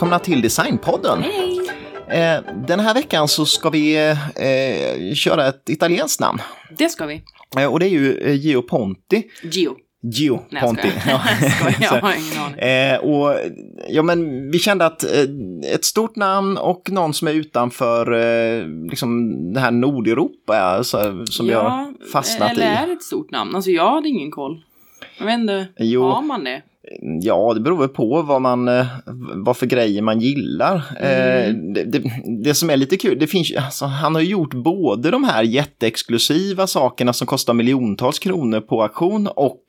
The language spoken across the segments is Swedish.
Välkomna till Designpodden. Hej! Eh, den här veckan så ska vi eh, köra ett italienskt namn. Det ska vi. Eh, och det är ju Gio Ponti. Gio. Gio Nej, Ponti. Jag skojar, jag har ingen aning. och ja, men vi kände att ett stort namn och någon som är utanför eh, liksom det här Nordeuropa alltså, som vi har fastnat eller i. är det ett stort namn? Alltså jag hade ingen koll. Jag vet inte, Jo. har man det? Ja, det beror väl på vad, man, eh, vad för grejer man gillar. Eh, Mm. det, det, det som är lite kul, det finns, alltså, han har gjort både de här jätteexklusiva sakerna som kostar miljontals kronor på auktion och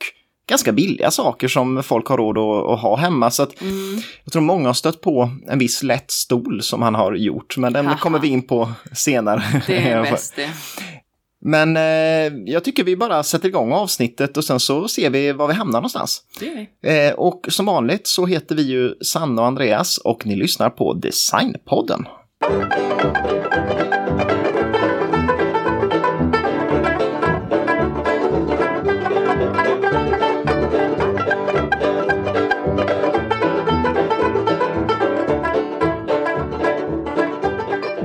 ganska billiga saker som folk har råd att, att ha hemma. Så att Mm. jag tror många har stött på en viss lätt stol som han har gjort, men den Haha. kommer vi in på senare. Det är bäst det. Men eh, jag tycker vi bara sätter igång avsnittet och sen så ser vi var vi hamnar någonstans. Eh, och som vanligt så heter vi ju Sanna och Andreas och ni lyssnar på Designpodden.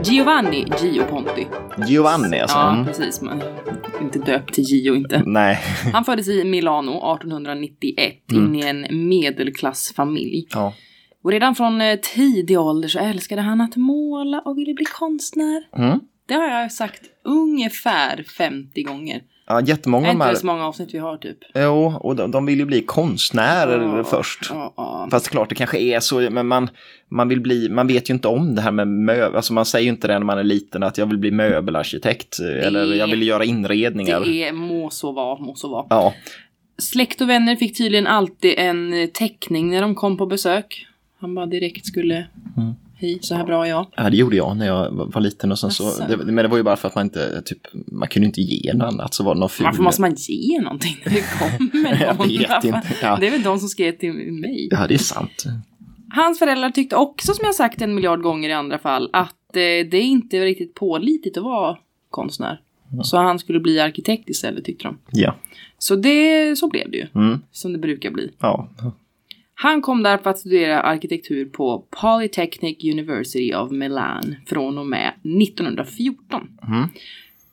Giovanni Gio Ponti. Giovanni alltså. Ja, Mm. precis. Men inte döpt till Gio inte. Nej. Han föddes i Milano 1891 Mm. in i en medelklassfamilj. Ja. Och redan från eh, tidig ålder så älskade han att måla och ville bli konstnär. Mm. Det har jag sagt ungefär 50 gånger. Ja, jättemånga Är av de inte här. det så många avsnitt vi har typ? Jo, och de, de vill ju bli konstnärer Ja, först. Ja, ja. Fast klart det kanske är så, men man, man vill bli, man vet ju inte om det här med möbel, alltså man säger ju inte det när man är liten att jag vill bli möbelarkitekt eller jag vill göra inredningar. Det är må så vara, må så vara. Ja, Släkt och vänner fick tydligen alltid en teckning när de kom på besök. Han bara direkt skulle, Mm. Hej så här bra är jag. Ja, det gjorde jag när jag var liten och sen så, Asså. det, men det var ju bara för att man inte, typ, man kunde inte ge något annat så var det någon ful. Varför måste man ge någonting när det kommer Jag någon? vet inte, ja. Det är väl de som skrev till mig. Ja, det är sant. Hans föräldrar tyckte också, som jag sagt en miljard gånger i andra fall, att eh, det inte är riktigt pålitligt att vara konstnär. Så han skulle bli arkitekt istället tyckte de. Ja. Så det, så blev det ju. Mm. Som det brukar bli. Ja. Han kom där för att studera arkitektur på Polytechnic University of Milan från och med 1914. Mm.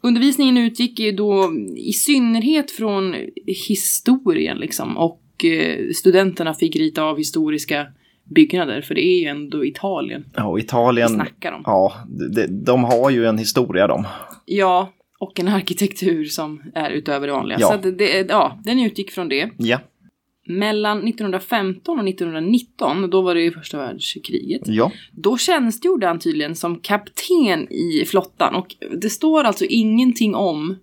Undervisningen utgick ju då i synnerhet från historien liksom och eh, studenterna fick rita av historiska byggnader för det är ju ändå Italien Ja, vi Italien, snackar om. ja, de, de har ju en historia de. Ja, och en arkitektur som är utöver det vanliga. Ja. Så det, ja, den utgick från det. Ja, Mellan 1915 och 1919, då var det ju första världskriget. ja. Då tjänstgjorde han tydligen som kapten i flottan och det står alltså ingenting om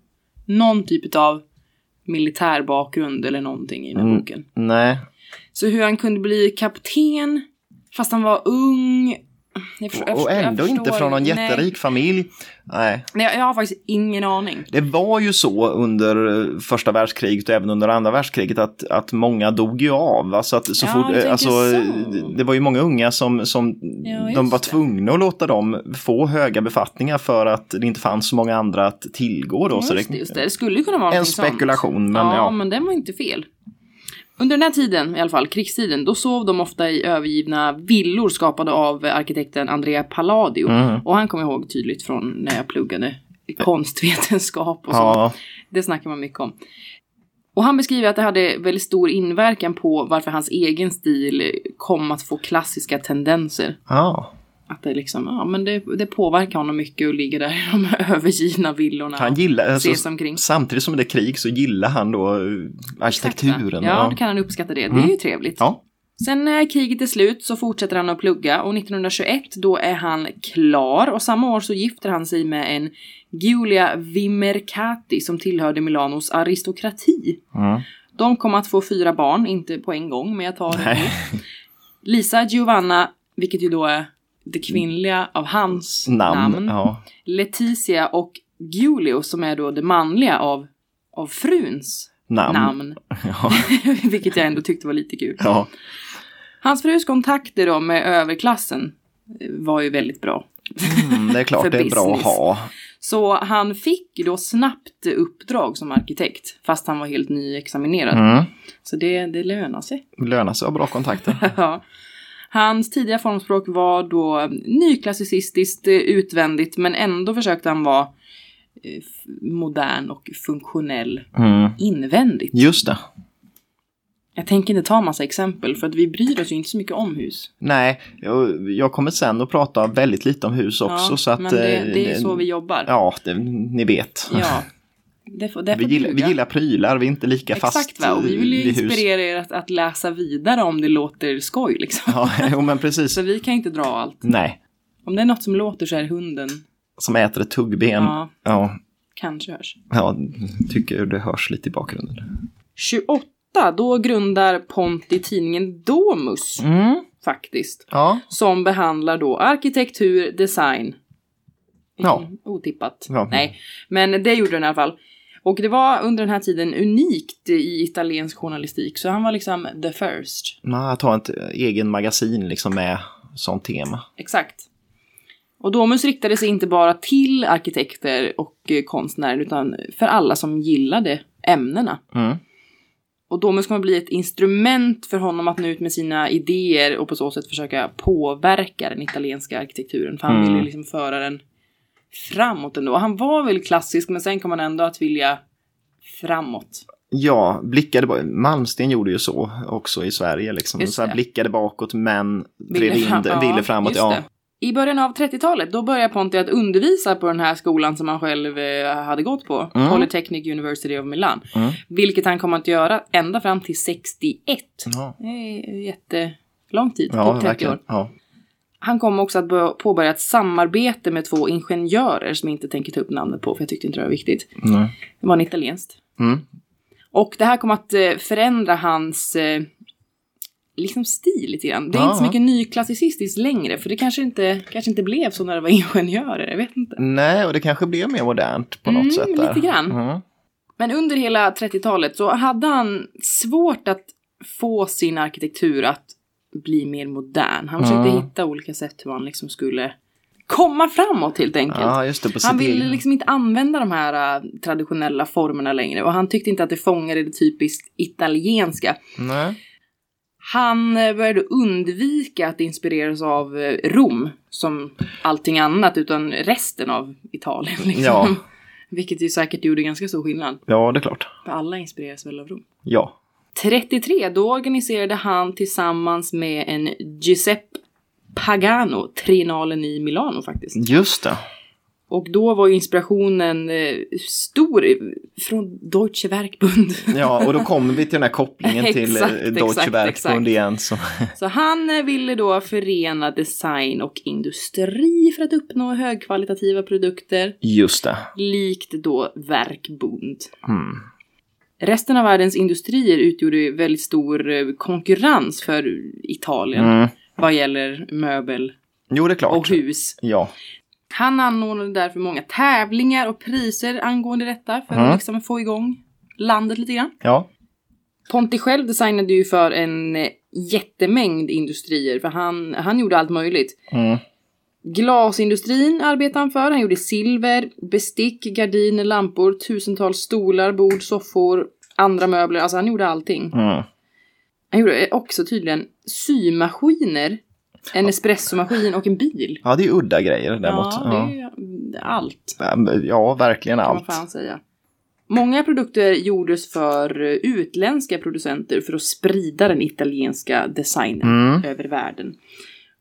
någon typ av militär bakgrund eller någonting i den här Mm. boken. Nej, Så hur han kunde bli kapten fast han var ung. Förstår- och ändå inte från någon nej. jätterik familj. Nej, Nej, jag, jag har faktiskt ingen aning. det var ju så under eh, första världskriget och även under andra världskriget att, att många dog ju av. Alltså att så Ja, fort, alltså, så. det var ju många unga som, som Ja, de var tvungna att låta dem få höga befattningar för att det inte fanns så många andra att tillgå då. så Just det, just det. det skulle kunna vara en sånt. spekulation, men ja, ja. men den var inte fel. Under den här tiden, i alla fall krigstiden, då sov de ofta i övergivna villor skapade av arkitekten Andrea Palladio. Mm. Och han kommer ihåg tydligt från när jag pluggade konstvetenskap och sånt. Ja, Det snackar man mycket om. Och han beskriver att det hade väldigt stor inverkan på varför hans egen stil kom att få klassiska tendenser. ja. Att det liksom, ja men det, det påverkar honom mycket att ligga där i de övergivna villorna. Han gillar, och alltså, samtidigt som det är krig så gillar han då eh, arkitekturen. Ja, då kan han uppskatta det. Det är ju trevligt. Ja. Sen när kriget är slut så fortsätter han att plugga och 1921 då är han klar och samma år så gifter han sig med en Giulia Vimercati som tillhörde Milanos aristokrati. Mm. De kommer att få fyra barn, inte på en gång men jag tar det. Lisa Giovanna, vilket ju då är det kvinnliga av hans Namn. namn. Ja. Letizia och Giulio som är då det manliga av, av fruns Namn. namn. Ja. Vilket jag ändå tyckte var lite kul. ja. Hans frus kontakter då med överklassen eh, var ju väldigt bra. Mm, det är klart det är bra att business. ha. Så han fick då snabbt uppdrag som arkitekt, fast han var helt nyexaminerad. Mm. Så det, det lönar sig. Lönar sig att ha bra kontakter. Ja. Hans tidiga formspråk var då nyklassicistiskt eh, utvändigt men ändå försökte han vara eh, modern och funktionell Mm. invändigt. Just det. Jag tänker inte ta massa exempel för att vi bryr oss ju inte så mycket om hus. Nej, jag, jag kommer sen att prata väldigt lite om hus också. ja, så att, men det, eh, det är så vi jobbar. Ja, det, ni vet. Ja. Det får, det Vi gillar, vi gillar prylar, vi är inte lika Exakt fast va, och vi vill ju inspirera er att, att läsa vidare om det låter skoj liksom. Ja, jo, men precis. Så vi kan inte dra allt. Nej, Om det är något som låter så är hunden. som äter ett tuggben. Ja. Ja, Ja, kanske hörs. tycker det hörs lite i bakgrunden. 28, då grundar Ponti tidningen Domus Mm. faktiskt. Ja, Som behandlar då arkitektur, design. Ja. Mm, Otippat. Ja. Nej, men det gjorde den i alla fall. Och det var under den här tiden unikt i italiensk journalistik. Så han var liksom the first. man tar ett egen magasin liksom med sånt tema. Exakt. Och Domus riktade sig inte bara till arkitekter och eh, konstnärer utan för alla som gillade ämnena. Mm. Och Domus kommer bli ett instrument för honom att nå ut med sina idéer och på så sätt försöka påverka den italienska arkitekturen. För han Mm. ville liksom föra den framåt ändå. Han var väl klassisk men sen kom han ändå att vilja framåt. Ja, blickade bak- Malmsten gjorde ju så också i Sverige. Liksom. Så här, blickade bakåt men Ville fram- ja, ville framåt. Ja. I början av 30-talet då började Ponti att undervisa på den här skolan som han själv eh, hade gått på. Mm. Polytechnic University of Milan. Mm. Vilket han kommer att göra ända fram till 61. Ja, Det är jättelång tid, ja typ 30 verkligen. år. Ja. Han kommer också att börja- påbörja ett samarbete med två ingenjörer som jag inte tänker ta upp namnet på för jag tyckte inte det var viktigt. Mm. Det var en italienskt. Mm. Och det här kommer att eh, förändra hans eh, liksom stil lite grann. Det är inte så Ja. mycket nyklassicistiskt längre för det kanske inte, kanske inte blev så när det var ingenjörer, jag vet inte. Nej, och det kanske blev mer modernt på något Mm, sätt. Där. lite grann. Mm. Men under hela 30-talet så hade han svårt att få sin arkitektur att bli mer modern. Han försökte Mm. hitta olika sätt hur han liksom skulle komma framåt helt enkelt. Ja, det. Han ville liksom inte använda de här äh, traditionella formerna längre och han tyckte inte att det fångade det typiskt italienska. Nej. Han eh, började undvika att inspireras av eh, Rom som allting annat utan resten av Italien. Liksom. Ja. Vilket ju säkert gjorde ganska stor skillnad. Ja, det är klart. För alla inspireras väl av Rom. Ja. 33, då organiserade han tillsammans med en Giuseppe Pagano Triennalen i Milano faktiskt. Just det. Och då var inspirationen eh, stor från Deutsche Werkbund. Ja, och då kommer vi till den här kopplingen till Exakt, eh, Deutsche exakt, Werkbund exakt. igen. Som, Så han eh, ville då förena design och industri för att uppnå högkvalitativa produkter. just det. Likt då Werkbund. Mm. Resten av världens industrier utgjorde väldigt stor eh, konkurrens för Italien. Mm. Vad gäller möbel Jo, det är och klart. hus. Ja. Han anordnade därför många tävlingar och priser angående detta för Mm. att liksom få igång landet lite grann. Ja. Ponti själv designade ju för en eh, jättemängd industrier för han, han gjorde allt möjligt. Mm. Glasindustrin arbetade han för. Han gjorde silver, bestick, gardiner, lampor, tusentals stolar, bord, soffor, andra möbler. Alltså han gjorde allting. Mm. Han gjorde också tydligen symaskiner, en espressomaskin och en bil. Ja, det är udda grejer däremot. Ja, det är allt. Ja. verkligen kan man allt. fan säga. Många produkter gjordes för utländska producenter för att sprida den italienska designen Mm. över världen.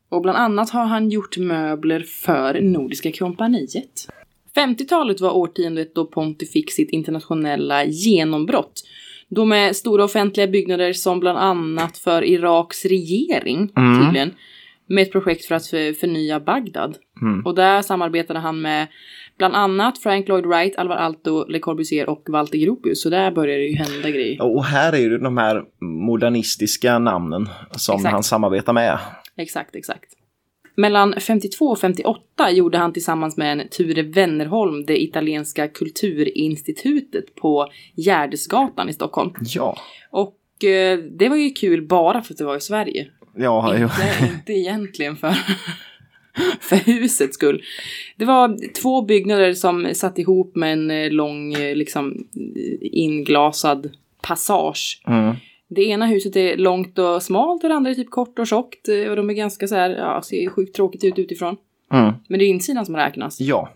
Och bland annat har han gjort möbler för Nordiska kompaniet. 50-talet var årtiondet då Ponti fick sitt internationella genombrott. Då med stora offentliga byggnader som bland annat för Iraks regering Mm. tydligen. Med ett projekt för att för, förnya Bagdad. Mm. Och där samarbetade han med bland annat Frank Lloyd Wright, Alvar Aalto, Le Corbusier och Walter Gropius. Så där började det ju hända grejer. Och här är ju de här modernistiska namnen som Exakt. han samarbetar med. Exakt, exakt. Mellan 52 och 58 gjorde han tillsammans med en Ture Wennerholm det italienska kulturinstitutet på Gärdesgatan i Stockholm. Ja. Och eh, det var ju kul bara för att det var i Sverige. Ja. Inte, inte egentligen för, för husets skull. Det var två byggnader som satt ihop med en eh, lång, eh, liksom eh, inglasad passage. Mm. Det ena huset är långt och smalt och det andra är typ kort och tjockt. eh, Och de är ganska så här, ja, ser sjukt tråkigt ut utifrån. Mm. Men det är insidan som räknas. Ja.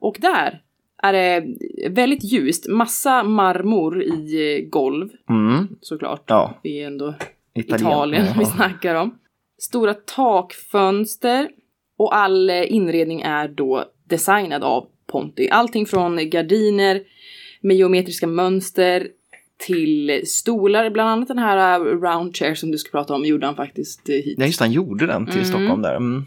Och där är det väldigt ljust. Massa marmor i eh, golv, Mm. såklart. Ja. Det är ändå Italien. Italien vi Ja. snackar om. Stora takfönster och all eh, inredning är då designad av Ponti. Allting från gardiner med geometriska mönster till stolar, bland annat den här eh, round chair som du ska prata om gjorde han faktiskt eh, hit. Ja, just det, han gjorde den till Mm. Stockholm där. Mm.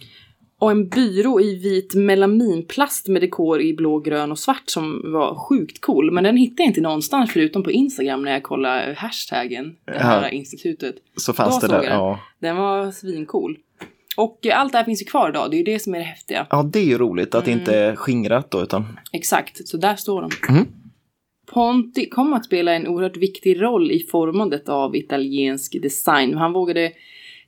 Och en byrå i vit melaminplast med dekor i blå, grön och svart som var sjukt cool. Men den hittade jag inte någonstans förutom på Instagram när jag kollade hashtaggen, det här Ja. institutet. Så fanns Då det där. den. Ja. Den var svincool. Och eh, allt det här finns ju kvar idag, det är ju det som är det häftiga. ja, det är ju roligt att det Mm. inte är skingrat då, utan Exakt, så där står de. Mhm. Ponti kom att spela en oerhört viktig roll i formandet av italiensk design. Han vågade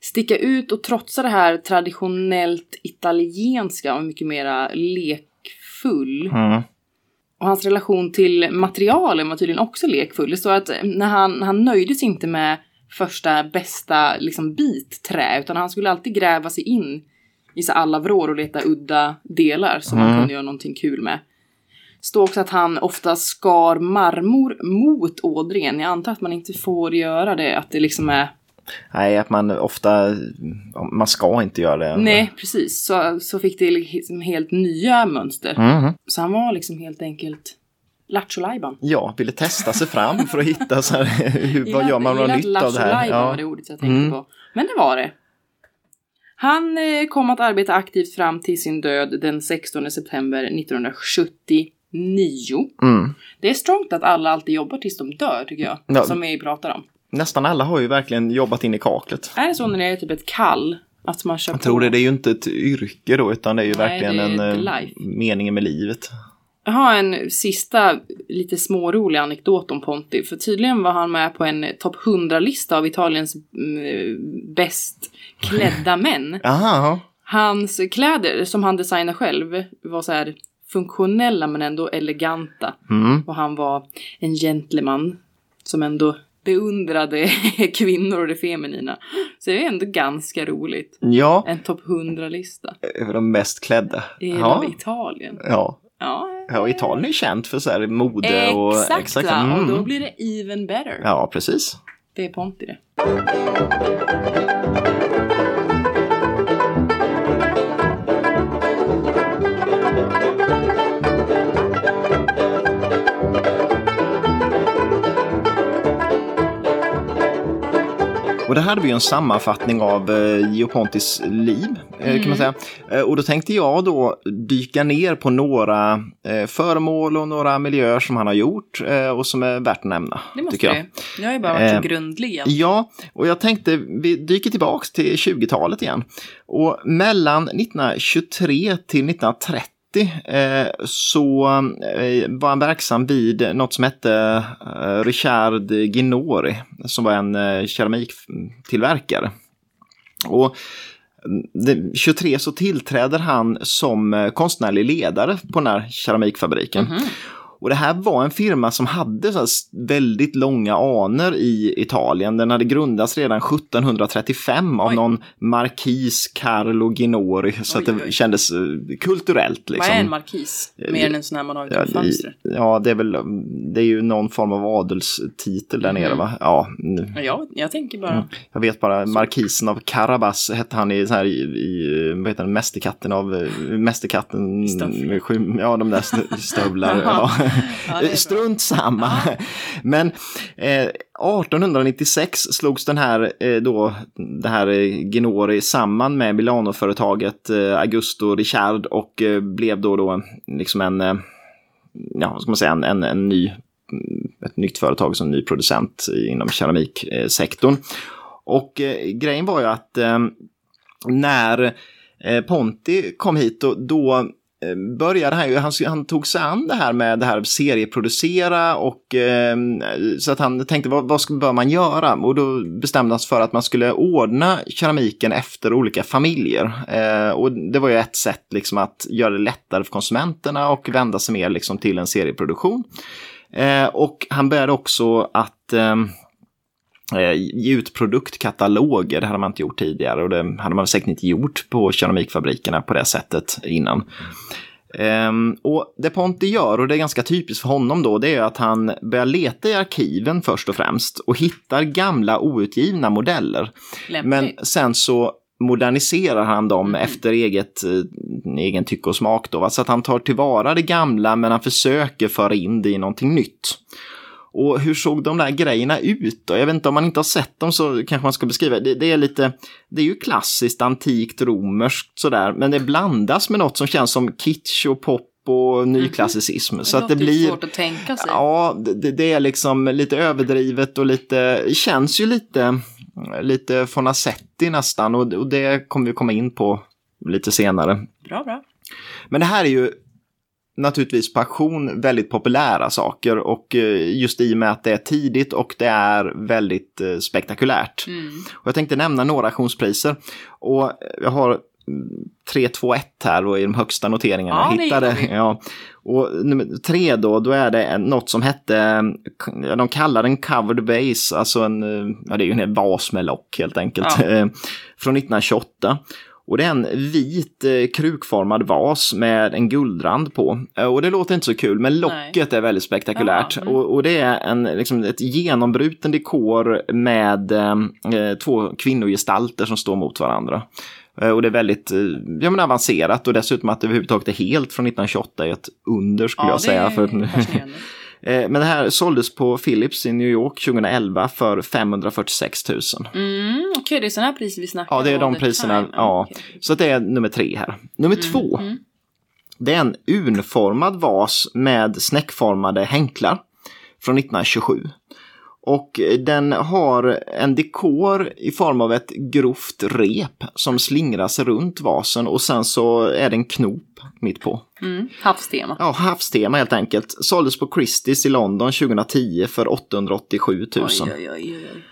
sticka ut och trotsa det här traditionellt italienska och mycket mera lekfull. mm. Och hans relation till materialen var tydligen också lekfull. Det står att när han, han nöjdes inte med första bästa liksom, bit trä, utan han skulle alltid gräva sig in i så alla vrår och leta udda delar som man Mm. kunde göra någonting kul med. Står också att han ofta skar marmor mot ådringen. Jag antar att man inte får göra det, att det liksom är... Nej, att man ofta, man ska inte göra det. Nej, precis. Så, så fick det liksom helt nya mönster. Mhm. Så han var liksom helt enkelt Lattjo Lajban. Ja, ville testa sig fram för att hitta så här, hur, vad gör man något nytt av det här? Lajban var Ja. det ordet jag tänkte Mm. på. Men det var det. Han eh, kom att arbeta aktivt fram till sin död den 16 september 1979. Mm. Det är strongt att alla alltid jobbar tills de dör tycker jag. Ja. Som vi pratar om. Nästan alla har ju verkligen jobbat in i kaklet. Är det så när det är typ ett kall? Att man kör Jag på? tror det, det är ju inte ett yrke då, utan det är ju Nej, verkligen är en eh, life. meningen med livet. Jag har en sista lite smårolig anekdot om Ponti. För tydligen var han med på en topp 100-lista av Italiens mm, bäst klädda män. Aha, Hans kläder som han designade själv var så här funktionella men ändå eleganta. mm. Och han var en gentleman som ändå beundrade kvinnor och det feminina. Så det är ändå ganska roligt. ja, En topp 100-lista över de mest klädda. i Ja, Italien. ja. Ja, ja, Italien är känt för så här mode och... exakt, mm. Och då blir det even better. Ja, precis. Det är Ponti det. Och det här vi ju en sammanfattning av eh, Gio Pontis liv, eh, kan man säga. Eh, och då tänkte jag då dyka ner på några föremål och några miljöer som han har gjort och som är värt att nämna. Det måste jag. du. Jag har ju bara varit så grundlig. igen. Ja, och jag tänkte vi dyker tillbaks till 20-talet igen. Och mellan 1923 till 1930 eh, Eh, så eh, var han verksam vid något som hette eh, Richard Ginori som var en eh, keramiktillverkare. Och mm, det, 23 så tillträder han som eh, konstnärlig ledare på den här keramikfabriken. Mhm. Och det här var en firma som hade så väldigt långa anor i Italien. Den hade grundats redan 1735 av Oj. någon markis Carlo Ginori. Så Oj, att det oj, oj. kändes eh, kulturellt. Liksom. Vad är en markis? Mer än en sån här man har Ja, utanför i, fönstret. ja, det är väl det är ju någon form av adelstitel där nere Mhm. va? Ja, Ja, jag, tänker bara... jag vet bara markisen av Carabas hette han i, så här, i, i vad heter det, Mästerkatten av eh, Mästerkatten. Sju- Ja, de där st- stövlar. ja. Ja. Strunt samma. Men eh, 1896 slogs den här eh, då, det här eh, Ginori samman med Milanoföretaget eh, Augusto Richard och eh, blev då, då liksom en, eh, ja, ska man säga, en, en, en ny, mm, ett nytt företag som ny producent inom keramiksektorn. Och eh, grejen var ju att eh, när eh, Ponti kom hit då, då Eh, började han ju, han, han tog sig an det här med det här serieproducera och eh, så att han tänkte vad, vad ska, bör man göra? Och då bestämde han sig för att man skulle ordna keramiken efter olika familjer. Eh, och det var ju ett sätt liksom att göra det lättare för konsumenterna och vända sig mer liksom till en serieproduktion. Eh, och han började också att eh, ge ut produktkataloger. Det hade man inte gjort tidigare och det hade man säkert inte gjort på keramikfabrikerna på det sättet innan. Um, och det Ponti gör, och det är ganska typiskt för honom då, det är att han börjar leta i arkiven först och främst och hittar gamla outgivna modeller. Lämpligt. Men sen så moderniserar han dem Mm. efter eget, eh, egen tycke och smak. Då, va? Så att han tar tillvara det gamla men han försöker föra in det i någonting nytt. Och hur såg de där grejerna ut då? Jag vet inte, om man inte har sett dem så kanske man ska beskriva. Det, det är lite, det är ju klassiskt antikt romerskt sådär, men det blandas med något som känns som kitsch och pop och nyklassicism. Så att det låter ju blir... svårt att tänka sig. Ja, det, det är liksom lite överdrivet och lite, det känns ju lite, lite Fonasetti nästan och, och det kommer vi komma in på lite senare. Bra, bra. Men det här är ju naturligtvis passion väldigt populära saker och eh, just i och med att det är tidigt och det är väldigt eh, spektakulärt. Mm. Och jag tänkte nämna några auktionspriser och jag har mm, 3, 2, 1 här och i de högsta noteringarna Ja, jag hittade. Ja. Och nummer tre då, då är det något som hette, de kallar den covered base, alltså en, eh, ja det är ju en vas med lock helt enkelt, Ja. från 1928. Och det är en vit eh, krukformad vas med en guldrand på. Eh, Och det låter inte så kul, men locket är väldigt spektakulärt. Mm. Och, och det är en, liksom, ett genombruten dekor med eh, eh, två kvinnogestalter som står mot varandra. Eh, Och det är väldigt eh, ja, men avancerat och dessutom att det överhuvudtaget är helt från 1928 är ett under skulle Ja, jag säga. För, men det här såldes på Philips i New York 2011 för 546 000. Mm, Okej, det är sådana här priser vi snackar Ja, det är de priserna. time. Ja. Okej. Så det är nummer tre här. Nummer två. mm. Det är en urnformad vas med snäckformade hänklar från 1927. Och den har en dekor i form av ett grovt rep som slingras runt vasen och sen så är det en knop mitt på. Mm. Havstema. Ja, havstema helt enkelt. Såldes på Christie's i London 2010 för 887 000. Oj, oj, oj.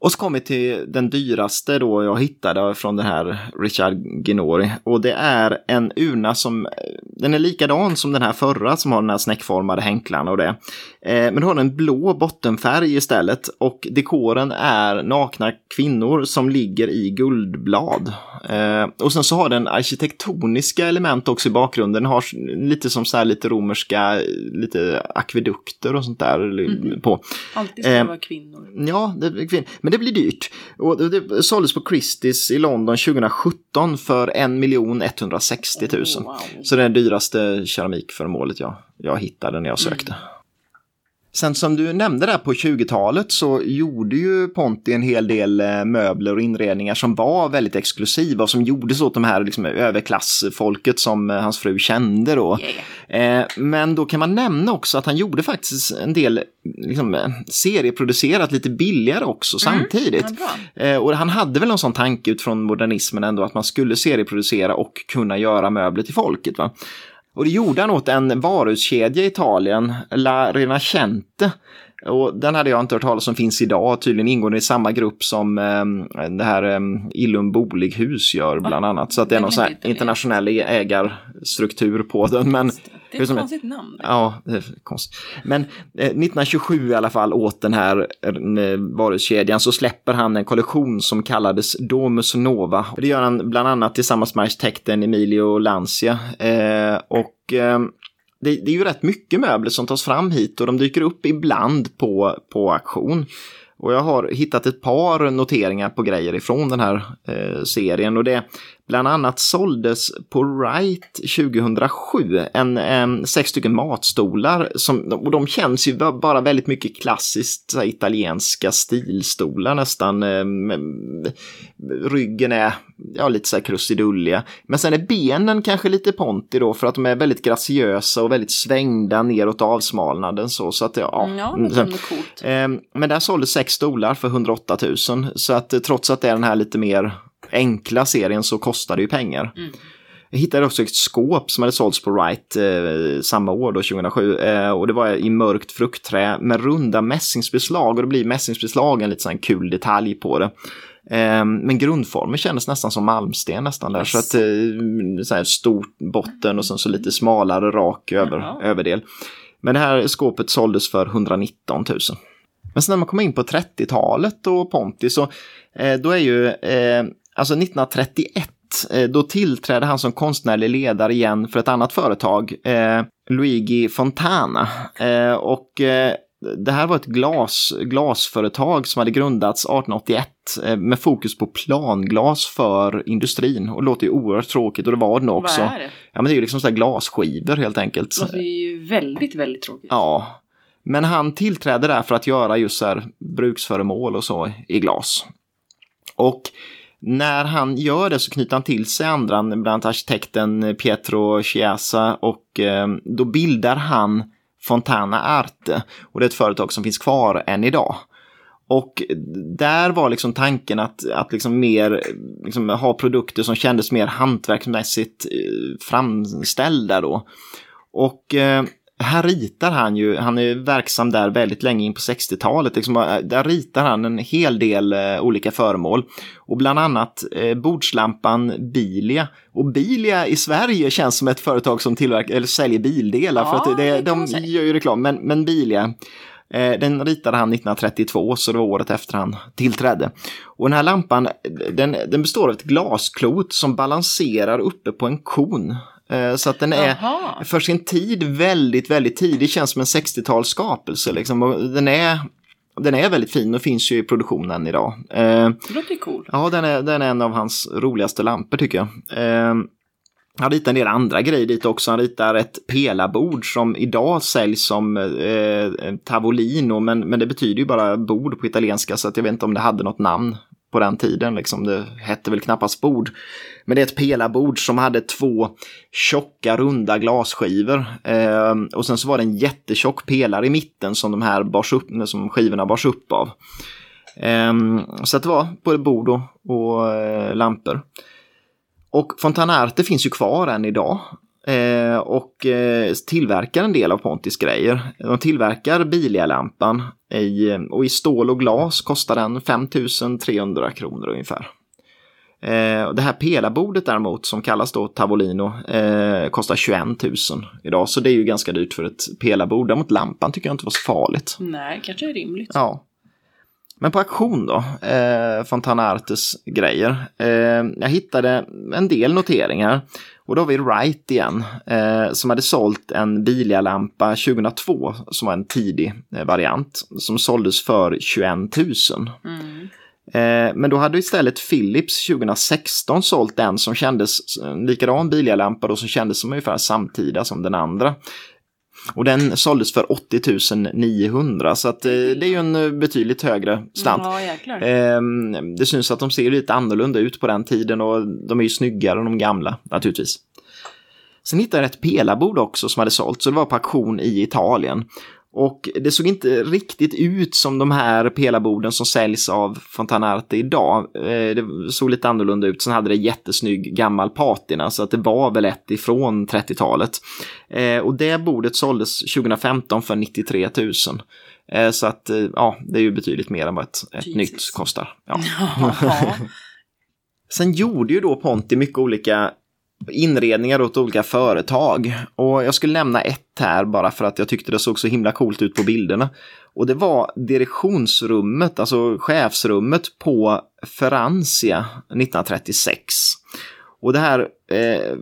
Och så kommer vi till den dyraste då jag hittade från den här Richard Ginori. Och det är en urna som, den är likadan som den här förra som har den här snäckformade hänklarna och det. Eh, men du har en blå bottenfärg istället och dekoren är nakna kvinnor som ligger i guldblad. Eh, och sen så har den arkitektoniska element också i bakgrunden. Den har lite som så här lite romerska, lite akvedukter och sånt där på. Alltid ska det Eh, vara kvinnor. Ja, det, blir kvinn- men det blir dyrt. Och det, såldes på Christie's i London 2017 för 1 160 000. Oh, wow. Så det är det dyraste keramikföremålet jag, jag hittade när jag sökte. Sen som du nämnde där på 20-talet så gjorde ju Ponti en hel del eh, möbler och inredningar som var väldigt exklusiva och som gjordes åt de här liksom, överklassfolket som eh, hans fru kände då. Yeah. Men då kan man nämna också att han gjorde faktiskt en del liksom, eh, serieproducerat lite billigare också samtidigt. Ja, och han hade väl någon sån tanke utifrån modernismen ändå att man skulle serieproducera och kunna göra möbler till folket. Va? Och det gjorde han åt en varuhuskedja i Italien, La Rinascente. Och den hade jag inte hört talas om finns idag, tydligen ingår den i samma grupp som eh, det här eh, Illum Bolighus gör bland annat. Så att det är någon sån är här inte internationell ägarstruktur på den. Men Det är ett konstigt namn. Ja, det är konstigt. Men eh, 1927 i alla fall åt den här eh, varuhuskedjan så släpper han en kollektion som kallades Domus Nova. Det gör han bland annat tillsammans med arkitekten Emilio Lancia. Eh, och eh, det, det är ju rätt mycket möbler som tas fram hit och de dyker upp ibland på, på auktion. Och jag har hittat ett par noteringar på grejer ifrån den här eh, serien och det bland annat såldes på Wright 2007 en, en sex stycken matstolar som, och de känns ju ba- bara väldigt mycket klassiskt här, italienska stilstolar nästan. Ryggen är ja, lite så här krusidulliga. Men sen är benen kanske lite ponti då för att de är väldigt graciösa och väldigt svängda neråt avsmalnaden så. så att, ja, Ja, det så- Men där såldes sex stolar för 108 000. Så att trots att det är den här lite mer enkla serien så kostar det ju pengar. Mm. Jag hittade också ett skåp som hade sålts på Wright eh, samma år, då, 2007. Eh, och det var i mörkt fruktträ med runda mässingsbeslag. Och det blir mässingsbeslag en lite sån kul detalj på det. Eh, men grundformen kändes nästan som malmsten nästan där. Så att eh, så här stor botten och sen så lite smalare rak över, Jaha. överdel. Men det här skåpet såldes för 119 000. Men sen när man kommer in på 30-talet och Ponti så eh, då är ju, eh, alltså 1931 eh, då tillträdde han som konstnärlig ledare igen för ett annat företag, eh, Luigi Fontana. Eh, och eh, det här var ett glas, glasföretag som hade grundats 1881 eh, med fokus på planglas för industrin. Och det låter ju oerhört tråkigt och det var det nog också. Vad är det? Ja men det är ju liksom sådär glasskivor helt enkelt. Det låter ju väldigt, väldigt tråkigt. Ja, men han tillträdde där för att göra just så här bruksföremål och så i glas. Och när han gör det så knyter han till sig andra, bland annat arkitekten Pietro Chiesa och eh, då bildar han Fontana Arte. Och det är ett företag som finns kvar än idag. Och där var liksom tanken att, att liksom mer liksom ha produkter som kändes mer hantverksmässigt eh, framställda då. Och eh, här ritar han ju, han är verksam där väldigt länge in på 60-talet. Liksom, eh, där ritar han en hel del eh, olika föremål. Och bland annat eh, bordslampan Bilia. Och Bilia i Sverige känns som ett företag som tillverkar, eller säljer bildelar. Ja, för att det, det de gör ju reklam. Men, men Bilia, eh, den ritade han 1932, så det var året efter han tillträdde. Och den här lampan, den, den består av ett glasklot som balanserar uppe på en kon. Eh, Så att den är Jaha. för sin tid väldigt, väldigt tidig. Känns som en 60-tals skapelse. Liksom. Och den, är, den är väldigt fin och finns ju i produktionen idag. Eh, Det låter cool. ja, den är, den är en av hans roligaste lampor tycker jag. Eh, han ritar en del andra grejer dit också. Han ritar ett pelarbord som idag säljs som eh, tavolino, men, men det betyder ju bara bord på italienska, så att jag vet inte om det hade något namn på den tiden. Liksom. Det hette väl knappast bord. Men det är ett pelarbord som hade två tjocka runda glasskivor. Eh, och sen så var det en jättetjock pelare i mitten som de här bars upp, som skivorna bars upp av. Eh, så det var både bord och, och eh, lampor. Och Fontanarte finns ju kvar än idag. Eh, och eh, tillverkar en del av Pontis grejer. De tillverkar Bilia-lampan i, och i stål och glas kostar den 5300 kronor ungefär. Eh, det här pelarbordet däremot som kallas då Tavolino eh, kostar 21 000 idag. Så det är ju ganska dyrt för ett pelarbord. Däremot lampan tycker jag inte var så farligt. Nej, kanske är rimligt. Ja. Men på auktion då, eh, Fontana Artes grejer. Eh, jag hittade en del noteringar. Och då har vi Wright igen, eh, som hade sålt en Bilia-lampa 2002, som var en tidig eh, variant, som såldes för 21 000. Mm. Eh, men då hade istället Philips 2016 sålt en som kändes en likadan Bilia-lampa då som kändes som ungefär samtida som den andra. Och den såldes för 80 900 så att eh, det är ju en eh, betydligt högre slant. Ja. Ehm, det syns att de ser lite annorlunda ut på den tiden och de är ju snyggare än de gamla naturligtvis. Sen hittade jag ett pelarbord också som hade sålt, så det var på auktion i Italien. Och det såg inte riktigt ut som de här pelarborden som säljs av Fontanarte idag. Eh, Det såg lite annorlunda ut. Sen hade det jättesnygg gammal patina så att det var väl ett ifrån 30-talet. Eh, Och det bordet såldes 2015 för 93 000. Eh, Så att ja, det är ju betydligt mer än vad ett, ett nytt kostar. Ja. Sen gjorde ju då Ponti mycket olika inredningar åt olika företag. Och jag skulle nämna ett här bara för att jag tyckte det såg så himla coolt ut på bilderna. Och det var direktionsrummet, alltså chefsrummet på Ferrantia 1936. Och det här eh,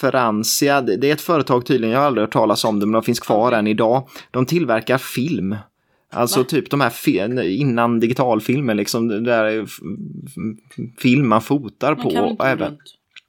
Ferrantia, det är ett företag tydligen, jag har aldrig hört talas om det, men de finns kvar än idag. De tillverkar film. Alltså Va? typ de här innan digitalfilmer, liksom, där film man fotar Man på. kan även, runt.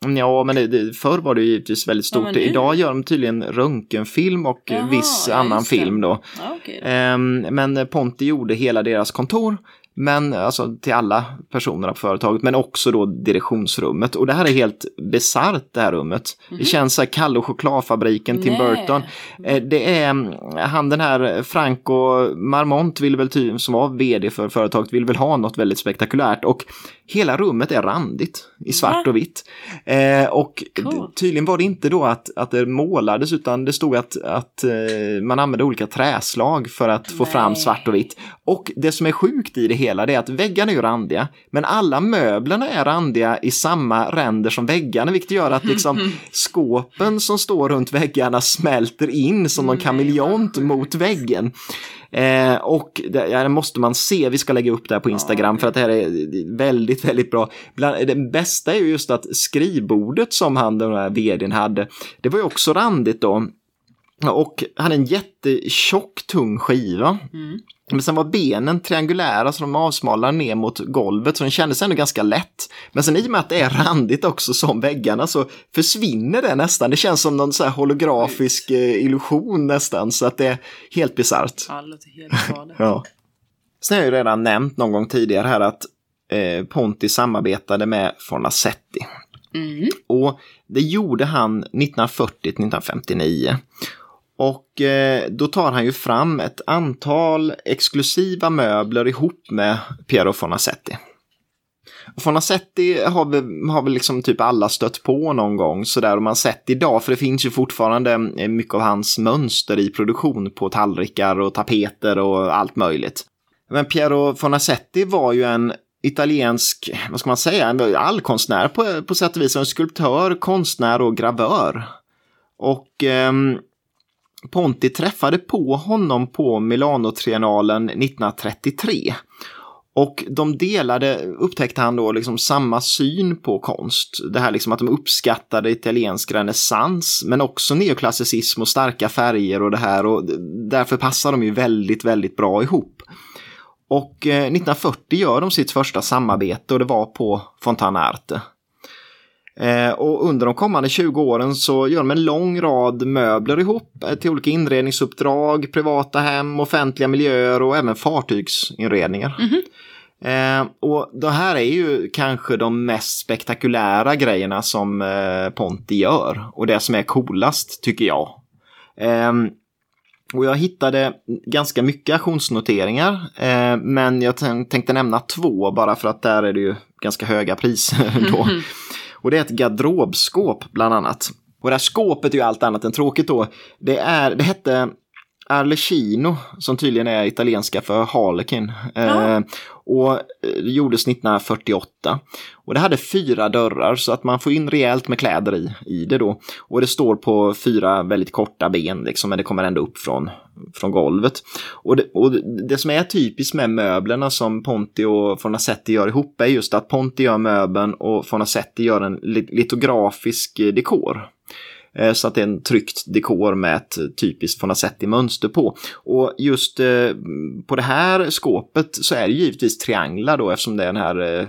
Ja, men det, förr var det ju givetvis väldigt Ja, stort. nu- Idag gör de tydligen röntgenfilm och Jaha, viss ja, annan film då. Ja, då. Ehm, men Ponti gjorde hela deras kontor, men alltså till alla personerna på företaget, men också då direktionsrummet. Och det här är helt bisarrt det här rummet. Det känns så här Kalle och chokladfabriken, Tim Mhm. Nej. Burton. Eh, Det är mm, han den här Franco Marmont vill väl ty- som var vd för företaget vill väl ha något väldigt spektakulärt och hela rummet är randigt i svart Va? och vitt. Eh, och Coolt. d- tydligen var det inte då att, att det målades utan det stod att, att eh, man använde olika träslag för att få fram svart och vitt. Och det som är sjukt i det hela det är att väggarna är ju randiga men alla möblerna är randiga i samma ränder som väggarna vilket gör att liksom skåpen som står runt väggarna smälter in som någon Nej, kameleont mot väggen. Eh, och det, ja, det måste man se, vi ska lägga upp det här på Instagram för att det här är väldigt, väldigt bra. Bland, det bästa är ju just att skrivbordet som han, den här vdn, hade, det var ju också randigt då. Och hade en jättetjock, tung skiva. Mm. Men sen var benen triangulära så de avsmalnade ner mot golvet så den kändes ändå ganska lätt. Men sen i och med att det är randigt också som väggarna så försvinner det nästan. Det känns som någon så här holografisk eh, illusion nästan så att det är helt bisarrt. Ja. Sen har jag ju redan nämnt någon gång tidigare här att eh, Ponti samarbetade med Fornasetti. Mm. Och det gjorde han 1940-1959. Och eh, då tar han ju fram ett antal exklusiva möbler ihop med Piero Fornasetti. Fonacetti Fornasetti har väl, har väl liksom typ alla stött på någon gång sådär om man sett idag för det finns ju fortfarande eh, mycket av hans mönster i produktion på tallrikar och tapeter och allt möjligt. Men Piero Fornasetti var ju en italiensk, vad ska man säga, en allkonstnär på, på sätt och vis. En skulptör, konstnär och gravör. Och eh, Ponti träffade på honom på Milano-triennalen 1933. Och de delade, upptäckte han då, liksom samma syn på konst. Det här liksom att de uppskattade italiensk renässans, men också neoklassicism och starka färger och det här. Och därför passar de ju väldigt, väldigt bra ihop. Och eh, 1940 gör de sitt första samarbete och det var på Fontana Arte. Eh, och under de kommande 20 åren så gör de en lång rad möbler ihop eh, till olika inredningsuppdrag, privata hem, offentliga miljöer och även fartygsinredningar. Eh, och det här är ju kanske de mest spektakulära grejerna som eh, Ponti gör och det som är coolast tycker jag. Ehm, och jag hittade ganska mycket auktionsnoteringar, men jag tänkte nämna två bara för att där är det ju ganska höga priser då. Och det är ett garderobskåp bland annat. Och det här skåpet är ju allt annat än tråkigt då. Det, är, det hette Arlecchino, som tydligen är italienska för Harlequin. Ja. Eh, och det gjordes 1948. Och det hade fyra dörrar så att man får in rejält med kläder i, i det då. Och det står på fyra väldigt korta ben liksom, men det kommer ändå upp från, från golvet. Och det, och det som är typiskt med möblerna som Ponti och Fornasetti gör ihop är just att Ponti gör möbeln och Fornasetti gör en litografisk dekor. Eh, Så att det är en tryckt dekor med ett typiskt Fonacetti-mönster på. Och just eh, på det här skåpet så är det givetvis trianglar då eftersom det är den här eh,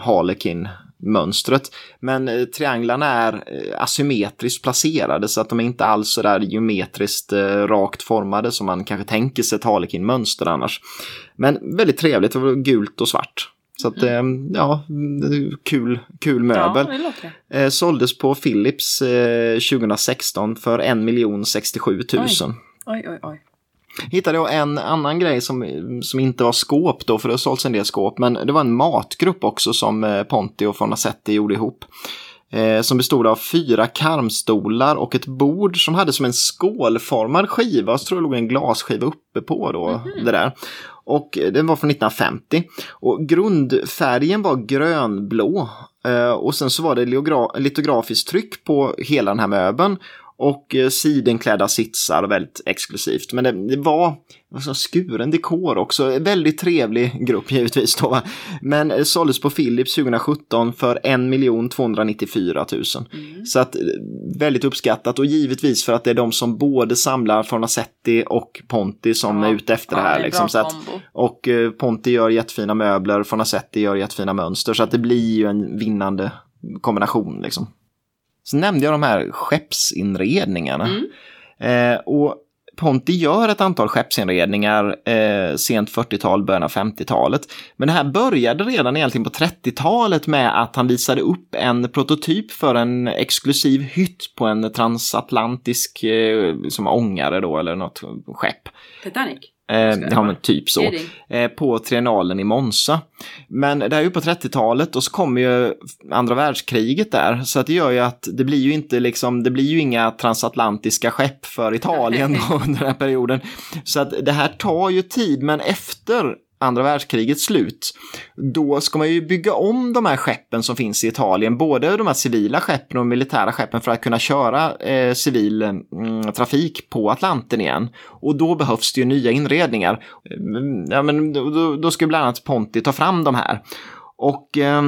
Harlequin-mönstret. Men eh, trianglarna är eh, asymmetriskt placerade så att de är inte alls så där geometriskt eh, rakt formade som man kanske tänker sig ett Harlekin-mönster annars. Men väldigt trevligt, det var gult och svart. Så att, eh, ja, kul, kul möbel. Ja, det. Eh, såldes på Philips eh, 2016 för 1 067 000. Oj, oj, oj. Hittade jag en annan grej som, som inte var skåp då, för det har sålts en del skåp, men det var en matgrupp också som eh, Ponti och Fornasetti gjorde ihop. Eh, som bestod av fyra karmstolar och ett bord som hade som en skålformad skiva, och så tror jag låg en glasskiva uppe på då, det där. Och den var från 1950. Och grundfärgen var grönblå. Eh, och sen så var det litografiskt tryck på hela den här möbeln. Och eh, sidenklädda sitsar, väldigt exklusivt. Men det, det var alltså, skuren dekor också. Väldigt trevlig grupp givetvis då. va. Men det såldes på Philips 2017 för 1 294 000. Så att eh, väldigt uppskattat och givetvis för att det är de som både samlar Fornasetti och Ponti som Ja. är ute efter Ja, det här. det liksom. så att, och eh, Ponti gör jättefina möbler, Fornasetti gör jättefina mönster. Så att det blir ju en vinnande kombination liksom. Så nämnde jag de här skeppsinredningarna. Eh, och Ponti gör ett antal skeppsinredningar eh, sent 40-tal, början av 50-talet. Men det här började redan egentligen på 30-talet med att han visade upp en prototyp för en exklusiv hytt på en transatlantisk eh, som ångare då, eller något skepp. Titanic. Eh, ja, men typ så. Eh, på triennalen i Monza. Men det här är ju på 30-talet och så kommer ju andra världskriget där. Så att det gör ju att det blir ju inte liksom, det blir ju inga transatlantiska skepp för Italien då under den här perioden. Så att det här tar ju tid, men efter andra världskrigets slut, då ska man ju bygga om de här skeppen som finns i Italien, både de här civila skeppen och militära skeppen för att kunna köra eh, civil mm, trafik på Atlanten igen. Och då behövs det ju nya inredningar. Eh, ja, men då, då ska bland annat Ponti ta fram de här. Och eh,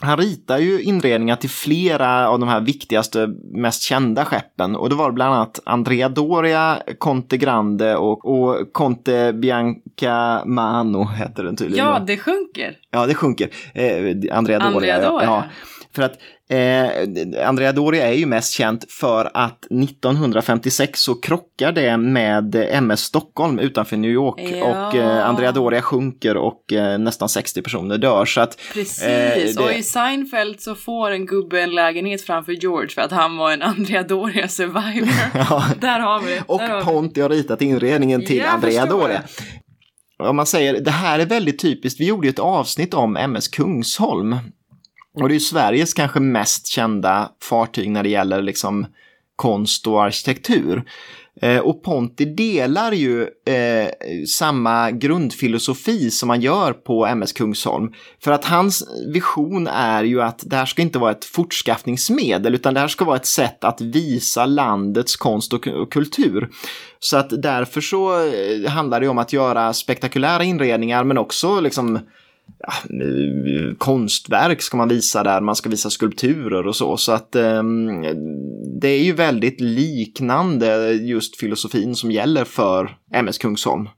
han ritar ju inredningar till flera av de här viktigaste, mest kända skeppen. Och det var bland annat Andrea Doria, Conte Grande och, och Conte Bianca Mano heter den tydligen. Ja, det sjunker. Ja, det sjunker. Eh, Andrea Doria. Andrea Doria. Ja. För att eh, Andrea Doria är ju mest känt för att 1956 så krockar det med MS Stockholm utanför New York Ja. och eh, Andrea Doria sjunker och eh, nästan 60 personer dör. Så att, Precis, Eh, det- och i Seinfeld så får en gubbe en lägenhet framför George för att han var en Andrea Doria survivor. ja. Där har vi det. Och har. Ponti har ritat inredningen till Jag Andrea Doria. Om man säger, det här är väldigt typiskt, vi gjorde ju ett avsnitt om MS Kungsholm. Och det är Sveriges kanske mest kända fartyg när det gäller liksom konst och arkitektur. Eh, och Ponti delar ju eh, samma grundfilosofi som man gör på MS Kungsholm. För att hans vision är ju att det här ska inte vara ett fortskaffningsmedel utan det här ska vara ett sätt att visa landets konst och, och kultur. Så att därför så eh, handlar det om att göra spektakulära inredningar men också liksom ja, eh, konstverk ska man visa där, man ska visa skulpturer och så. Så att eh, det är ju väldigt liknande just filosofin som gäller för MS Kungsholm.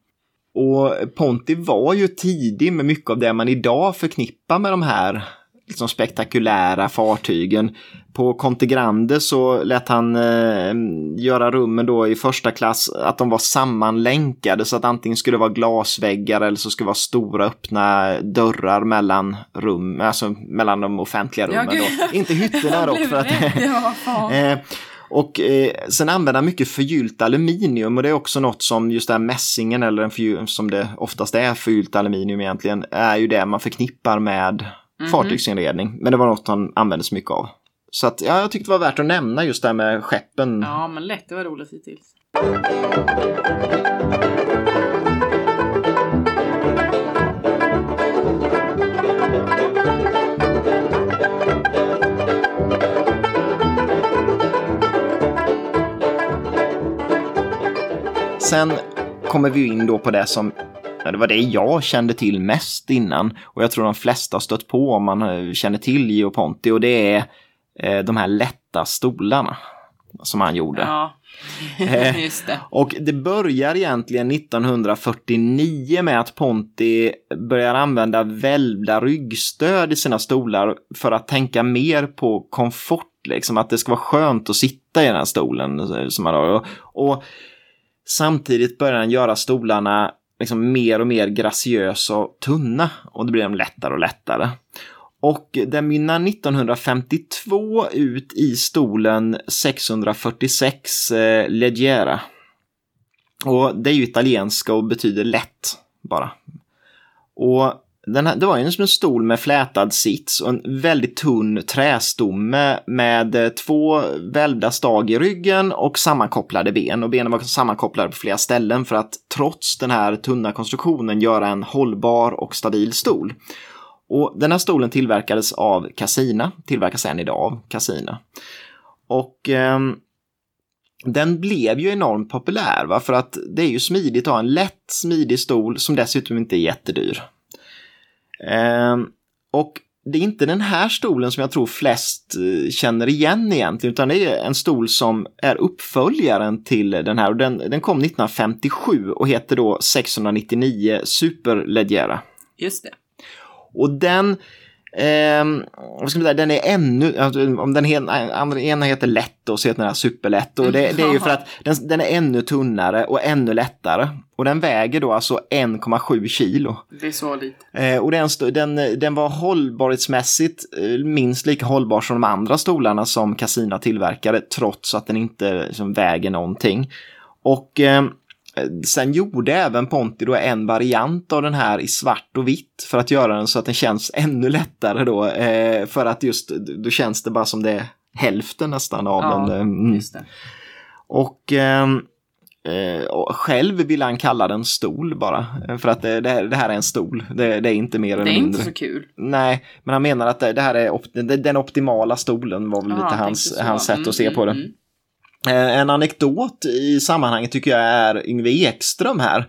Och Ponti var ju tidig med mycket av det man idag förknippar med de här liksom spektakulära fartygen. På Conte Grande så lät han eh, göra rummen då i första klass att de var sammanlänkade så att antingen skulle det vara glasväggar eller så skulle det vara stora öppna dörrar mellan rum, alltså mellan de offentliga Ja, rummen. gud. då. Inte hytterna dock för att Ja. Eh, och eh, sen använder han mycket förgyllt aluminium och det är också något som just det här mässingen eller en förgy- som det oftast är förgyllt aluminium egentligen är ju det man förknippar med fartygsinredning. Men det var något han använde så mycket av. Så att ja, jag tyckte det var värt att nämna just det här med skeppen. Ja, men lätt. Det var roligt hittills. Sen kommer vi in då på det som Ja, det var det jag kände till mest innan och jag tror de flesta har stött på om man eh, känner till Gio Ponti och det är eh, de här lätta stolarna som han gjorde. Ja, Eh, just det. Och det börjar egentligen 1949 med att Ponti börjar använda välvda ryggstöd i sina stolar för att tänka mer på komfort, liksom att det ska vara skönt att sitta i den här stolen som man har. Och, och samtidigt börjar han göra stolarna liksom mer och mer graciösa och tunna och då blir de lättare och lättare. Och den mynnar 1952 ut i stolen 646 eh, Leggera. Och det är ju italienska och betyder lätt bara. Och här, det var ju som en stol med flätad sits och en väldigt tunn trästomme med eh, två välvda stag i ryggen och sammankopplade ben. Och benen var sammankopplade på flera ställen för att trots den här tunna konstruktionen göra en hållbar och stabil stol. Och den här stolen tillverkades av Casina, tillverkas än idag av Casina. Och eh, den blev ju enormt populär, va? för att det är ju smidigt att ha en lätt, smidig stol som dessutom inte är jättedyr. Ehm, och det är inte den här stolen som jag tror flest eh, känner igen egentligen, utan det är en stol som är uppföljaren till den här. Och den, den kom 1957 och heter då 699 Superleggera. Just det. Och den, ehm, vad ska man säga, den är ännu, alltså, om den andra, ena heter lätt och så heter den här superlätt. Och det, det är ju för att den, den är ännu tunnare och ännu lättare. Och den väger då alltså 1,7 kilo. Det är så lite. Eh, och den, den, den var hållbarhetsmässigt eh, minst lika hållbar som de andra stolarna som Casina tillverkade, trots att den inte liksom, väger någonting. Och eh, sen gjorde även Ponti då en variant av den här i svart och vitt för att göra den så att den känns ännu lättare då. Eh, för att just då känns det bara som det är hälften nästan av Ja, den. eh, mm. Det. Och ehm, Eh, själv vill han kalla den stol bara. eh, För att det, det, här, det här är en stol. Det, det är inte mer Det eller är mindre. inte så kul. Nej, men han menar att det, det här är op, det- den optimala stolen var väl Ja, lite hans, hans sätt Mm, att se på det. mm, mm. En anekdot i sammanhanget tycker jag är Yngve Ekström här.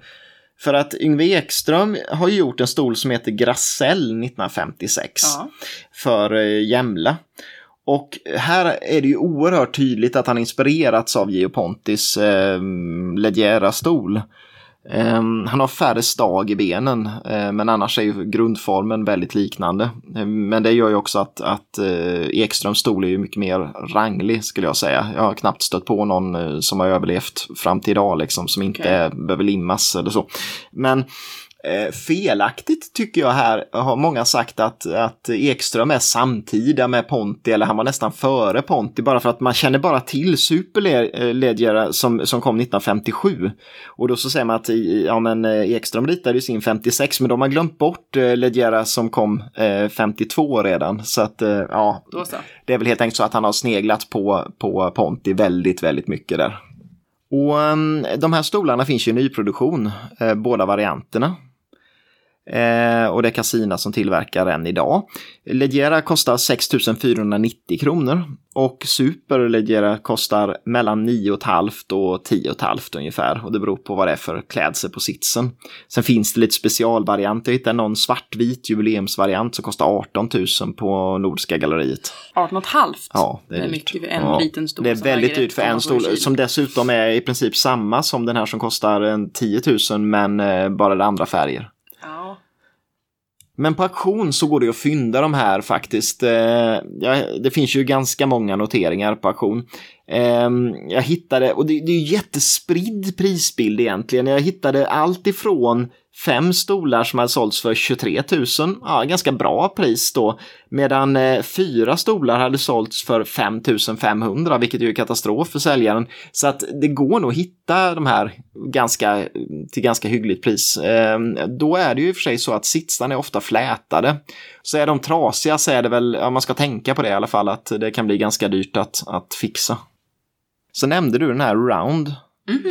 För att Yngve Ekström har gjort en stol som heter Grassell 1956 Ja. för eh, Jämla. Och här är det ju oerhört tydligt att han inspirerats av Geo Pontis eh, Leggera-stol. Eh, han har färre stag i benen, eh, men annars är ju grundformen väldigt liknande. Eh, men det gör ju också att, att eh, Ekströms stol är ju mycket mer ranglig skulle jag säga. Jag har knappt stött på någon eh, som har överlevt fram till idag liksom, som inte Okej. behöver limmas eller så. Men Eh, felaktigt tycker jag här har många sagt att, att Ekström är samtida med Ponti eller han var nästan före Ponti bara för att man känner bara till Superledgera som, som kom 1957. Och då så säger man att ja, men, eh, Ekström ritade ju sin 56 men de har glömt bort eh, Leggera som kom eh, 52 redan. Så att eh, ja, det är väl helt enkelt så att han har sneglat på, på Ponti väldigt, väldigt mycket där. Och ehm, de här stolarna finns ju i nyproduktion, båda varianterna. Eh, och det är Casina som tillverkar än idag. Leggera kostar 6 490 kronor och Super Leggera kostar mellan 9 500 och 10 500 ungefär. Och det beror på vad det är för klädsel på sitsen. Sen finns det lite specialvarianter. Jag hittade någon svartvit jubileumsvariant som kostar 18 000 på Nordiska galleriet. 18 halvt. Ja, det är, Det är mycket för en ja. liten stol Det är väldigt dyrt för en 1,7 stol som dessutom är i princip samma som den här som kostar en 10 000 men eh, bara det andra färger. Ja. Men på auktion så går det att fynda de här faktiskt. Eh, ja, det finns ju ganska många noteringar på auktion. Eh, jag hittade, och det, det är ju jättespridd prisbild egentligen. Jag hittade allt ifrån fem stolar som hade sålts för 23 000, ja, ganska bra pris då, medan eh, fyra stolar hade sålts för 5 500, vilket ju är katastrof för säljaren. Så att det går nog att hitta de här ganska, till ganska hyggligt pris. Eh, då är det ju i och för sig så att sitsarna är ofta flätade. Så är de trasiga så är det väl, ja, man ska tänka på det i alla fall, att det kan bli ganska dyrt att, att fixa. Så nämnde du den här Round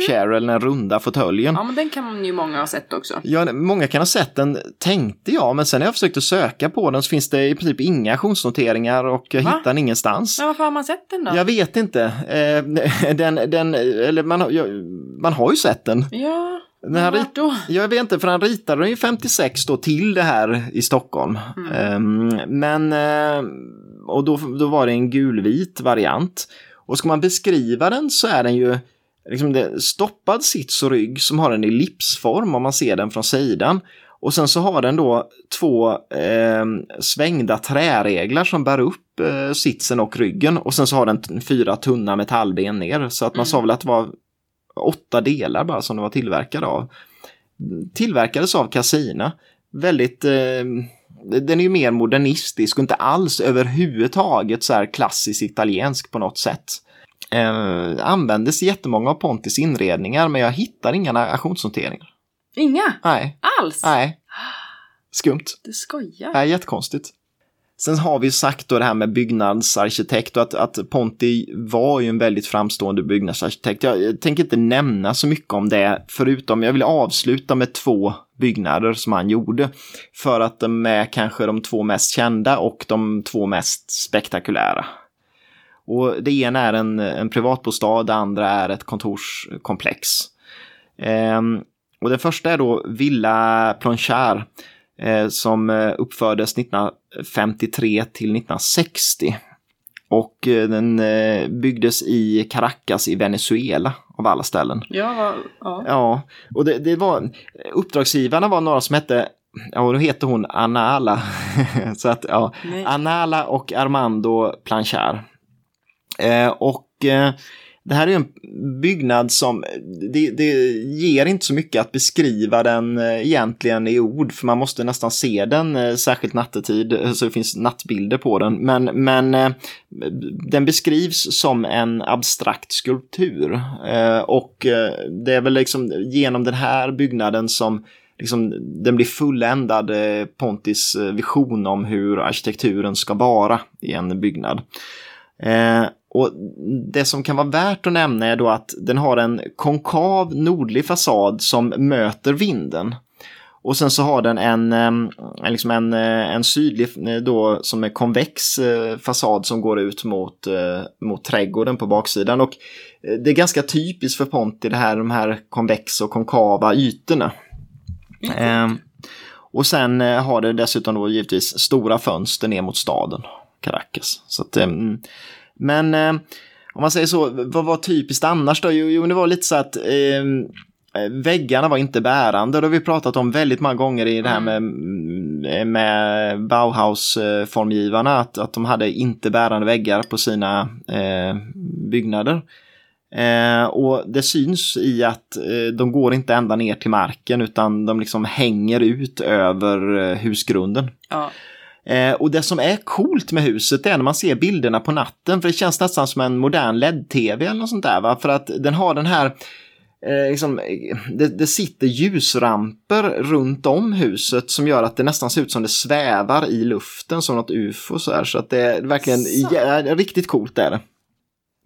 Chair, eller den runda fåtöljen. ja, men den kan ju många ha sett också. Ja, många kan ha sett den, tänkte jag, men sen när jag försökte söka på den så finns det i princip inga auktionsnoteringar och jag Va? hittar den ingenstans. Men varför har man sett den då? Jag vet inte. Eh, den, den, eller man, har- ja, man har ju sett den. Ja, Den vart då? jag vet inte, för han ritade den ju 56 då till det här i Stockholm. Ehm, men, eh, och då, då var det en gulvit variant. Och ska man beskriva den så är den ju liksom det, stoppad sits och rygg som har en ellipsform om man ser den från sidan. Och sen så har den då två eh, svängda träreglar som bär upp eh, sitsen och ryggen. Och sen så har den fyra tunna metallben ner. Så att man sa väl att det var åtta delar bara som det var tillverkad av. Tillverkades av Casina. Väldigt, eh, den är ju mer modernistisk och inte alls överhuvudtaget så här klassisk italiensk på något sätt. Eh, användes i jättemånga av Pontis inredningar men jag hittar inga auktionsnoteringar. Inga? Nej, Alls? nej. Skumt. Du skojar? Nej, jättekonstigt. Sen har vi sagt då det här med byggnadsarkitekt och att, att Ponti var ju en väldigt framstående byggnadsarkitekt. Jag, jag tänker inte nämna så mycket om det, förutom jag vill avsluta med två byggnader som han gjorde. För att de är kanske de två mest kända och de två mest spektakulära. Och det ena är en, en privatbostad, det andra är ett kontorskomplex. Ehm, och det första är då Villa Planchard eh, som eh, uppfördes 1953 till 1960. Och eh, den eh, byggdes i Caracas i Venezuela av alla ställen. Ja, ja. Ja, och det, det var uppdragsgivarna var några som hette Ja, då heter hon Anala. Så att, ja, Nej. Anala och Armando Planchard. Eh, och eh, det här är ju en byggnad som, det, det ger inte så mycket att beskriva den eh, egentligen i ord, för man måste nästan se den, särskilt nattetid, så det finns nattbilder på den. Men, men den beskrivs som en abstrakt skulptur. Och det är väl liksom genom den här byggnaden som liksom, den blir fulländad, eh, Pontis eh, vision om hur arkitekturen ska vara i en byggnad. Eh, Och det som kan vara värt att nämna är då att den har en konkav nordlig fasad som möter vinden. Och sen så har den en, en, liksom en, en sydlig då som är konvex fasad som går ut mot, mot trädgården på baksidan. Och det är ganska typiskt för Ponti det här, de här konvexa och konkava ytorna. Mm. och sen har det dessutom då givetvis stora fönster ner mot staden Caracas. Så att, mm. Men eh, om man säger så, vad var typiskt annars då? Jo, jo det var lite så att eh, väggarna var inte bärande. Det har vi pratat om väldigt många gånger i det här med, mm, med Bauhaus-formgivarna, att, att de hade inte bärande väggar på sina eh, byggnader. Eh, och det syns i att eh, de går inte ända ner till marken utan de liksom hänger ut över eh, husgrunden. Ja. Eh, och det som är coolt med huset är när man ser bilderna på natten, för det känns nästan som en modern LED-TV eller något sånt där, va? för att den har den här eh, liksom, det, det, sitter ljusramper runt om huset som gör att det nästan ser ut som det svävar i luften som något ufo så här, så att det är verkligen ja, riktigt coolt är det.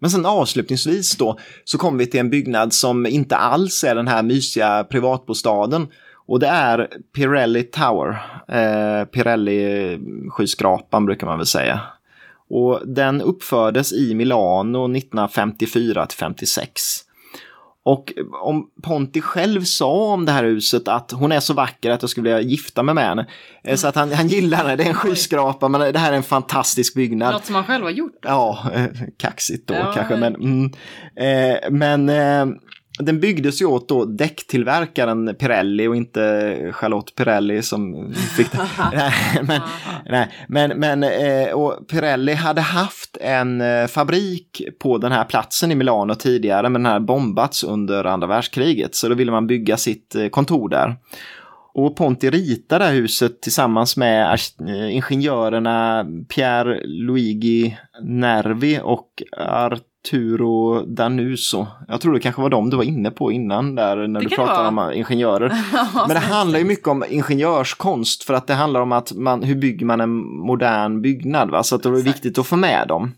Men sen avslutningsvis då så kommer vi till en byggnad som inte alls är den här mysiga privatbostaden och det är Pirelli Tower, eh, Pirelli-skyskrapan brukar man väl säga. Och den uppfördes i Milano 1954 till 56. Och om Ponti själv sa om det här huset att hon är så vacker att jag skulle vilja gifta mig med henne. Eh, så att han, han gillar det, det är en skyskrapa men det här är en fantastisk byggnad. Något som han själv har gjort? Ja, eh, kaxigt då ja, kanske men... Mm, eh, men eh, den byggdes ju åt då däcktillverkaren Pirelli och inte Charlotte Pirelli som fick det. nej, men, nej, men, men eh, och Pirelli hade haft en eh, fabrik på den här platsen i Milano tidigare men den här bombats under andra världskriget så då ville man bygga sitt eh, kontor där. Och Ponti ritade det här huset tillsammans med ingenjörerna Pierre Luigi Nervi och Art Arturo Danuso. Jag tror det kanske var dem du var inne på innan där när det du pratade om ingenjörer. Men det handlar ju mycket om ingenjörskonst för att det handlar om att man, hur bygger man en modern byggnad. Va? Så att det är viktigt att få med dem.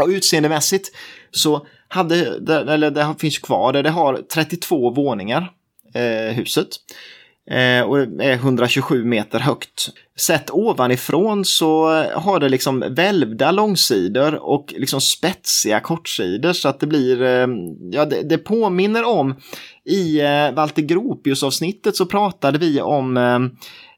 Och utseendemässigt så hade, eller det finns kvar, det, det har 32 våningar, eh, huset. Eh, och är 127 meter högt. Sett ovanifrån så har det liksom välvda långsidor och liksom spetsiga kortsidor så att det blir, eh, ja det, det, påminner om i eh, Walter Gropius avsnittet så pratade vi om eh,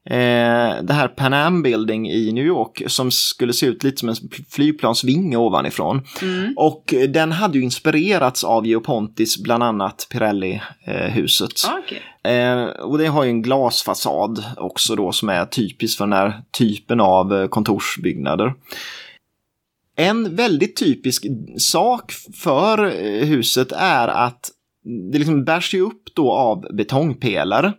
eh, det här Pan Am Building i New York som skulle se ut lite som en flygplansvinge ovanifrån. Mm. Och den hade ju inspirerats av Geopontis, bland annat Pirelli-huset. Ah, okay. eh, och det har ju en glasfasad också då som är typisk för den här typen av eh, kontorsbyggnader. En väldigt typisk sak för eh, huset är att det liksom bärs ju upp då av betongpelare.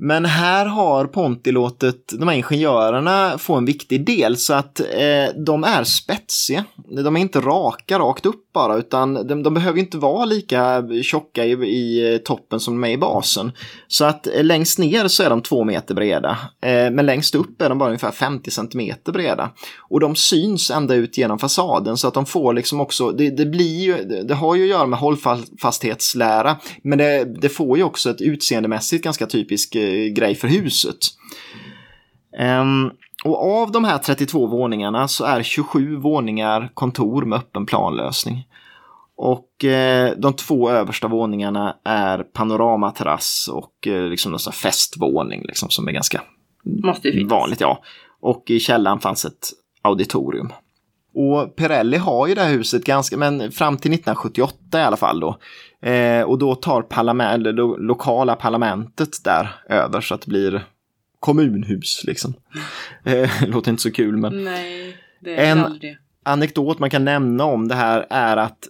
Men här har Ponti låtit de här ingenjörerna få en viktig del så att eh, de är spetsiga. De är inte raka rakt upp bara utan de, de behöver inte vara lika tjocka i, i, toppen som de är i basen. Så att eh, längst ner så är de två meter breda. Eh, men längst upp är de bara ungefär 50 centimeter breda. Och de syns ända ut genom fasaden så att de får liksom också, det, det blir ju, det har ju att göra med hållfasthetslära. Men det, det får ju också ett utseendemässigt ganska typisk eh, grej för huset. Um, och av de här 32 våningarna så är 27 våningar kontor med öppen planlösning. Och eh, de två översta våningarna är panoramaterrass och eh, liksom en festvåning liksom, som är ganska vanligt. Ja. Och i källaren fanns ett auditorium. Och Pirelli har ju det här huset ganska, men fram till 1978 i alla fall då. Eh, och då tar parlament, lo lokala parlamentet där över så att det blir kommunhus liksom. Eh, låter inte så kul men. Nej, det är en aldrig. anekdot man kan nämna om det här är att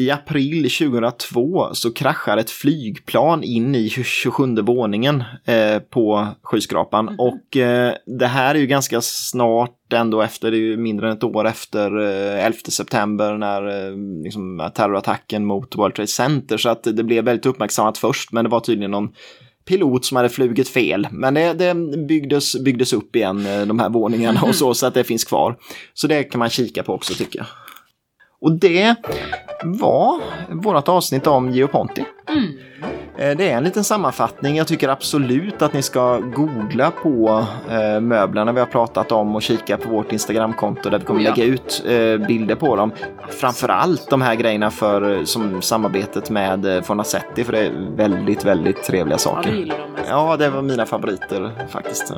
i april 2002 så kraschar ett flygplan in i 27 våningen eh, på skyskrapan mm. och eh, det här är ju ganska snart ändå efter, det är ju mindre än ett år efter eh, 11 september när eh, liksom, terrorattacken mot World Trade Center så att det blev väldigt uppmärksammat först men det var tydligen någon pilot som hade flugit fel. Men det, det byggdes, byggdes upp igen, eh, de här våningarna och så, så att det finns kvar. Så det kan man kika på också tycker jag. Och det var vårt avsnitt om Geoponti. Mm. Eh, Det är en liten sammanfattning. Jag tycker absolut att ni ska googla på eh, möblerna vi har pratat om och kika på vårt Instagramkonto där vi kommer Oh ja. lägga ut eh, bilder på dem. Framförallt de här grejerna för, som samarbetet med Fornasetti för det är väldigt, väldigt trevliga Ja, saker. det. Ja, det var mina favoriter faktiskt.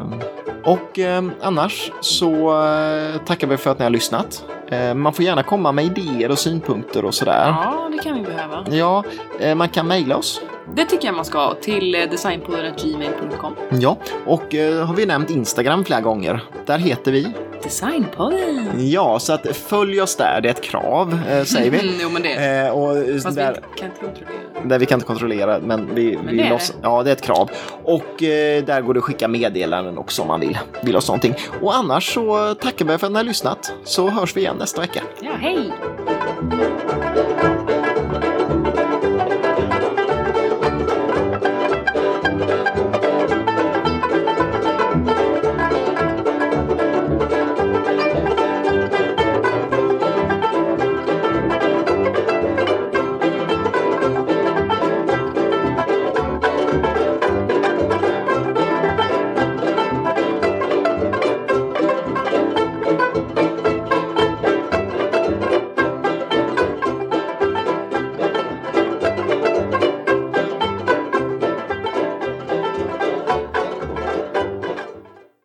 Och eh, annars så eh, tackar vi för att ni har lyssnat. Eh, man får gärna komma med idéer och synpunkter och sådär. Ja, det kan vi behöva. Ja, man kan mejla oss. Det tycker jag man ska till eh, designpodden.gmail.com. Ja, och eh, har vi nämnt Instagram flera gånger. Där heter vi. Designpodden! Ja, så att följ oss där. Det är ett krav, eh, säger vi. Mm, jo, men det är Eh, och Fast vi där, kan inte kontrollera. där vi kan inte kontrollera, men vi, Men vi det låts- Ja, det är ett krav. Och eh, där går det att skicka meddelanden också om man vill. Vill oss någonting. Och annars så tackar vi för att ni har lyssnat. Så hörs vi igen nästa vecka. Ja, hej!